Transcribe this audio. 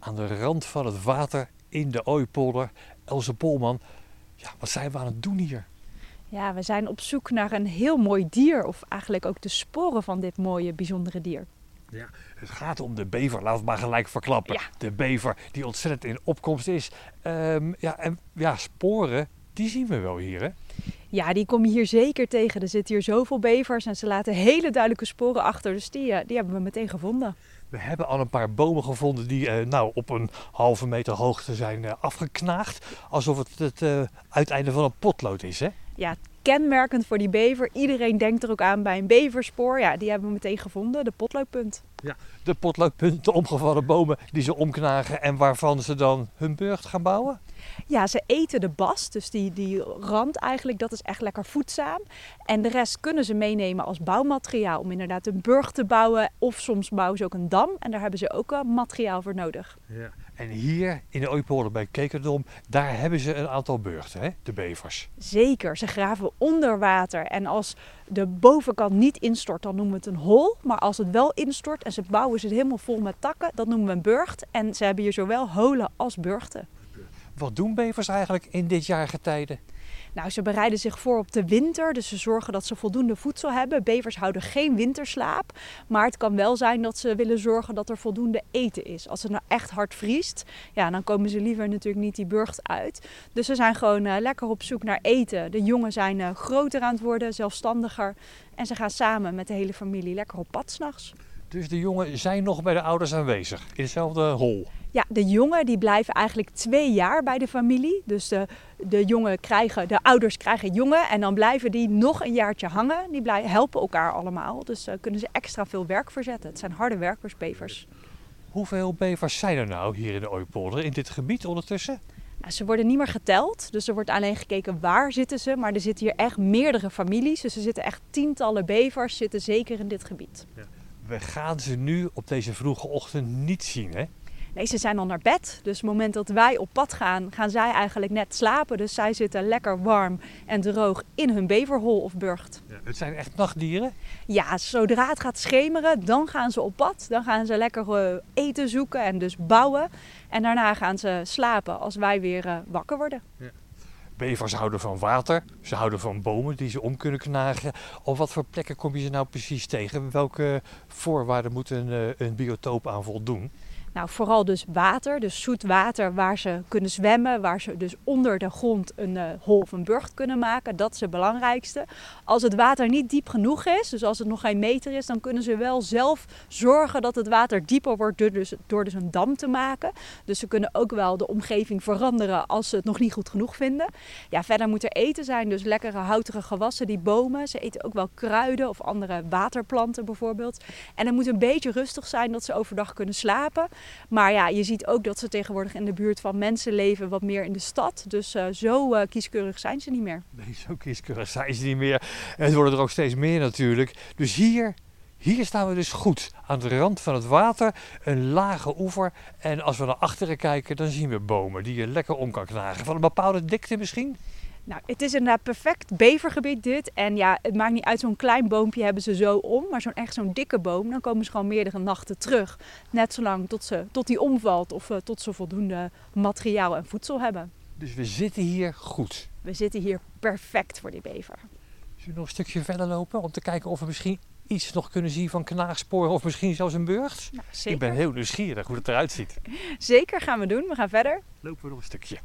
aan de rand van het water in de Ooipolder. Else Polman, ja, wat zijn we aan het doen hier? Ja, we zijn op zoek naar een heel mooi dier, of eigenlijk ook de sporen van dit mooie, bijzondere dier. Ja, het gaat om de bever, we het maar gelijk verklappen. Ja. De bever die ontzettend in opkomst is. Ehm, ja, en ja, sporen, die zien we wel hier, hè? Ja, die kom je hier zeker tegen. Er zitten hier zoveel bevers en ze laten hele duidelijke sporen achter. Dus die, eh, die hebben we meteen gevonden. We hebben al een paar bomen gevonden die eh, nou, op een halve meter hoogte zijn eh, afgeknaagd. Alsof het het eh, uiteinde van een potlood is, hè? Ja, kenmerkend voor die bever. Iedereen denkt er ook aan bij een beverspoor. Ja, die hebben we meteen gevonden, de potloodpunt. De potloodpunten, de omgevallen bomen die ze omknagen en waarvan ze dan hun burcht gaan bouwen. Ja, ze eten de bast, dus die, die rand eigenlijk, dat is echt lekker voedzaam. En de rest kunnen ze meenemen als bouwmateriaal om inderdaad een burcht te bouwen. Of soms bouwen ze ook een dam en daar hebben ze ook eh, materiaal voor nodig. Ja. En hier in de Ooipolder bij Kekerdom, daar hebben ze een aantal burchten, hè? de bevers. Zeker, ze graven onder water. En als de bovenkant niet instort, dan noemen we het een hol. Maar als het wel instort en ze bouwen ze het helemaal vol met takken, dat noemen we een burcht. En ze hebben hier zowel holen als burchten. Wat doen bevers eigenlijk in dit jaargetijde? Nou, ze bereiden zich voor op de winter, dus ze zorgen dat ze voldoende voedsel hebben. Bevers houden geen winterslaap, maar het kan wel zijn dat ze willen zorgen dat er voldoende eten is. Als het nou echt hard vriest, ja, dan komen ze liever natuurlijk niet die burcht uit. Dus ze zijn gewoon eh, lekker op zoek naar eten. De jongen zijn eh, groter aan het worden, zelfstandiger. En ze gaan samen met de hele familie lekker op pad s'nachts. Dus de jongen zijn nog bij de ouders aanwezig, in hetzelfde hol. Ja, de jongen die blijven eigenlijk twee jaar bij de familie. Dus de, de, jongen krijgen, de ouders krijgen jongen en dan blijven die nog een jaartje hangen. Die blijven, helpen elkaar allemaal, dus uh, kunnen ze extra veel werk verzetten. Het zijn harde werkers, bevers. Hoeveel bevers zijn er nou hier in de Ooipolder, in dit gebied ondertussen? Nou, ze worden niet meer geteld, dus er wordt alleen gekeken waar zitten ze. Maar er zitten hier echt meerdere families, dus er zitten echt tientallen bevers zitten zeker in dit gebied. We gaan ze nu op deze vroege ochtend niet zien, hè? Nee, ze zijn al naar bed. Dus op het moment dat wij op pad gaan, gaan zij eigenlijk net slapen. Dus zij zitten lekker warm en droog in hun beverhol of burcht. Ja, het zijn echt nachtdieren? Ja, zodra het gaat schemeren, dan gaan ze op pad. Dan gaan ze lekker uh, eten zoeken en dus bouwen. En daarna gaan ze slapen als wij weer uh, wakker worden. Ja. Bevers houden van water, ze houden van bomen die ze om kunnen knagen. Op wat voor plekken kom je ze nou precies tegen? Welke voorwaarden moet een, uh, een biotoop aan voldoen? Nou, vooral dus water, dus zoet water waar ze kunnen zwemmen, waar ze dus onder de grond een uh, hol of een burcht kunnen maken. Dat is het belangrijkste. Als het water niet diep genoeg is, dus als het nog geen meter is, dan kunnen ze wel zelf zorgen dat het water dieper wordt door dus, door dus een dam te maken. Dus ze kunnen ook wel de omgeving veranderen als ze het nog niet goed genoeg vinden. Ja, verder moet er eten zijn, dus lekkere houtige gewassen, die bomen. Ze eten ook wel kruiden of andere waterplanten bijvoorbeeld. En het moet een beetje rustig zijn dat ze overdag kunnen slapen. Maar ja, je ziet ook dat ze tegenwoordig in de buurt van mensen leven, wat meer in de stad. Dus uh, zo uh, kieskeurig zijn ze niet meer. Nee, zo kieskeurig zijn ze niet meer. Het worden er ook steeds meer natuurlijk. Dus hier, hier staan we dus goed. Aan de rand van het water, een lage oever. En als we naar achteren kijken, dan zien we bomen die je lekker om kan knagen. Van een bepaalde dikte misschien? Nou, het is inderdaad perfect bevergebied dit. En ja, het maakt niet uit, zo'n klein boompje hebben ze zo om. Maar zo'n echt zo'n dikke boom, dan komen ze gewoon meerdere nachten terug. Net zolang tot, ze, tot die omvalt of uh, tot ze voldoende materiaal en voedsel hebben. Dus we zitten hier goed? We zitten hier perfect voor die bever. Zullen we nog een stukje verder lopen om te kijken of we misschien iets nog kunnen zien van knaagsporen of misschien zelfs een burcht? Nou. Ik ben heel nieuwsgierig hoe het eruit ziet. Zeker gaan we doen. We gaan verder. Lopen we nog een stukje.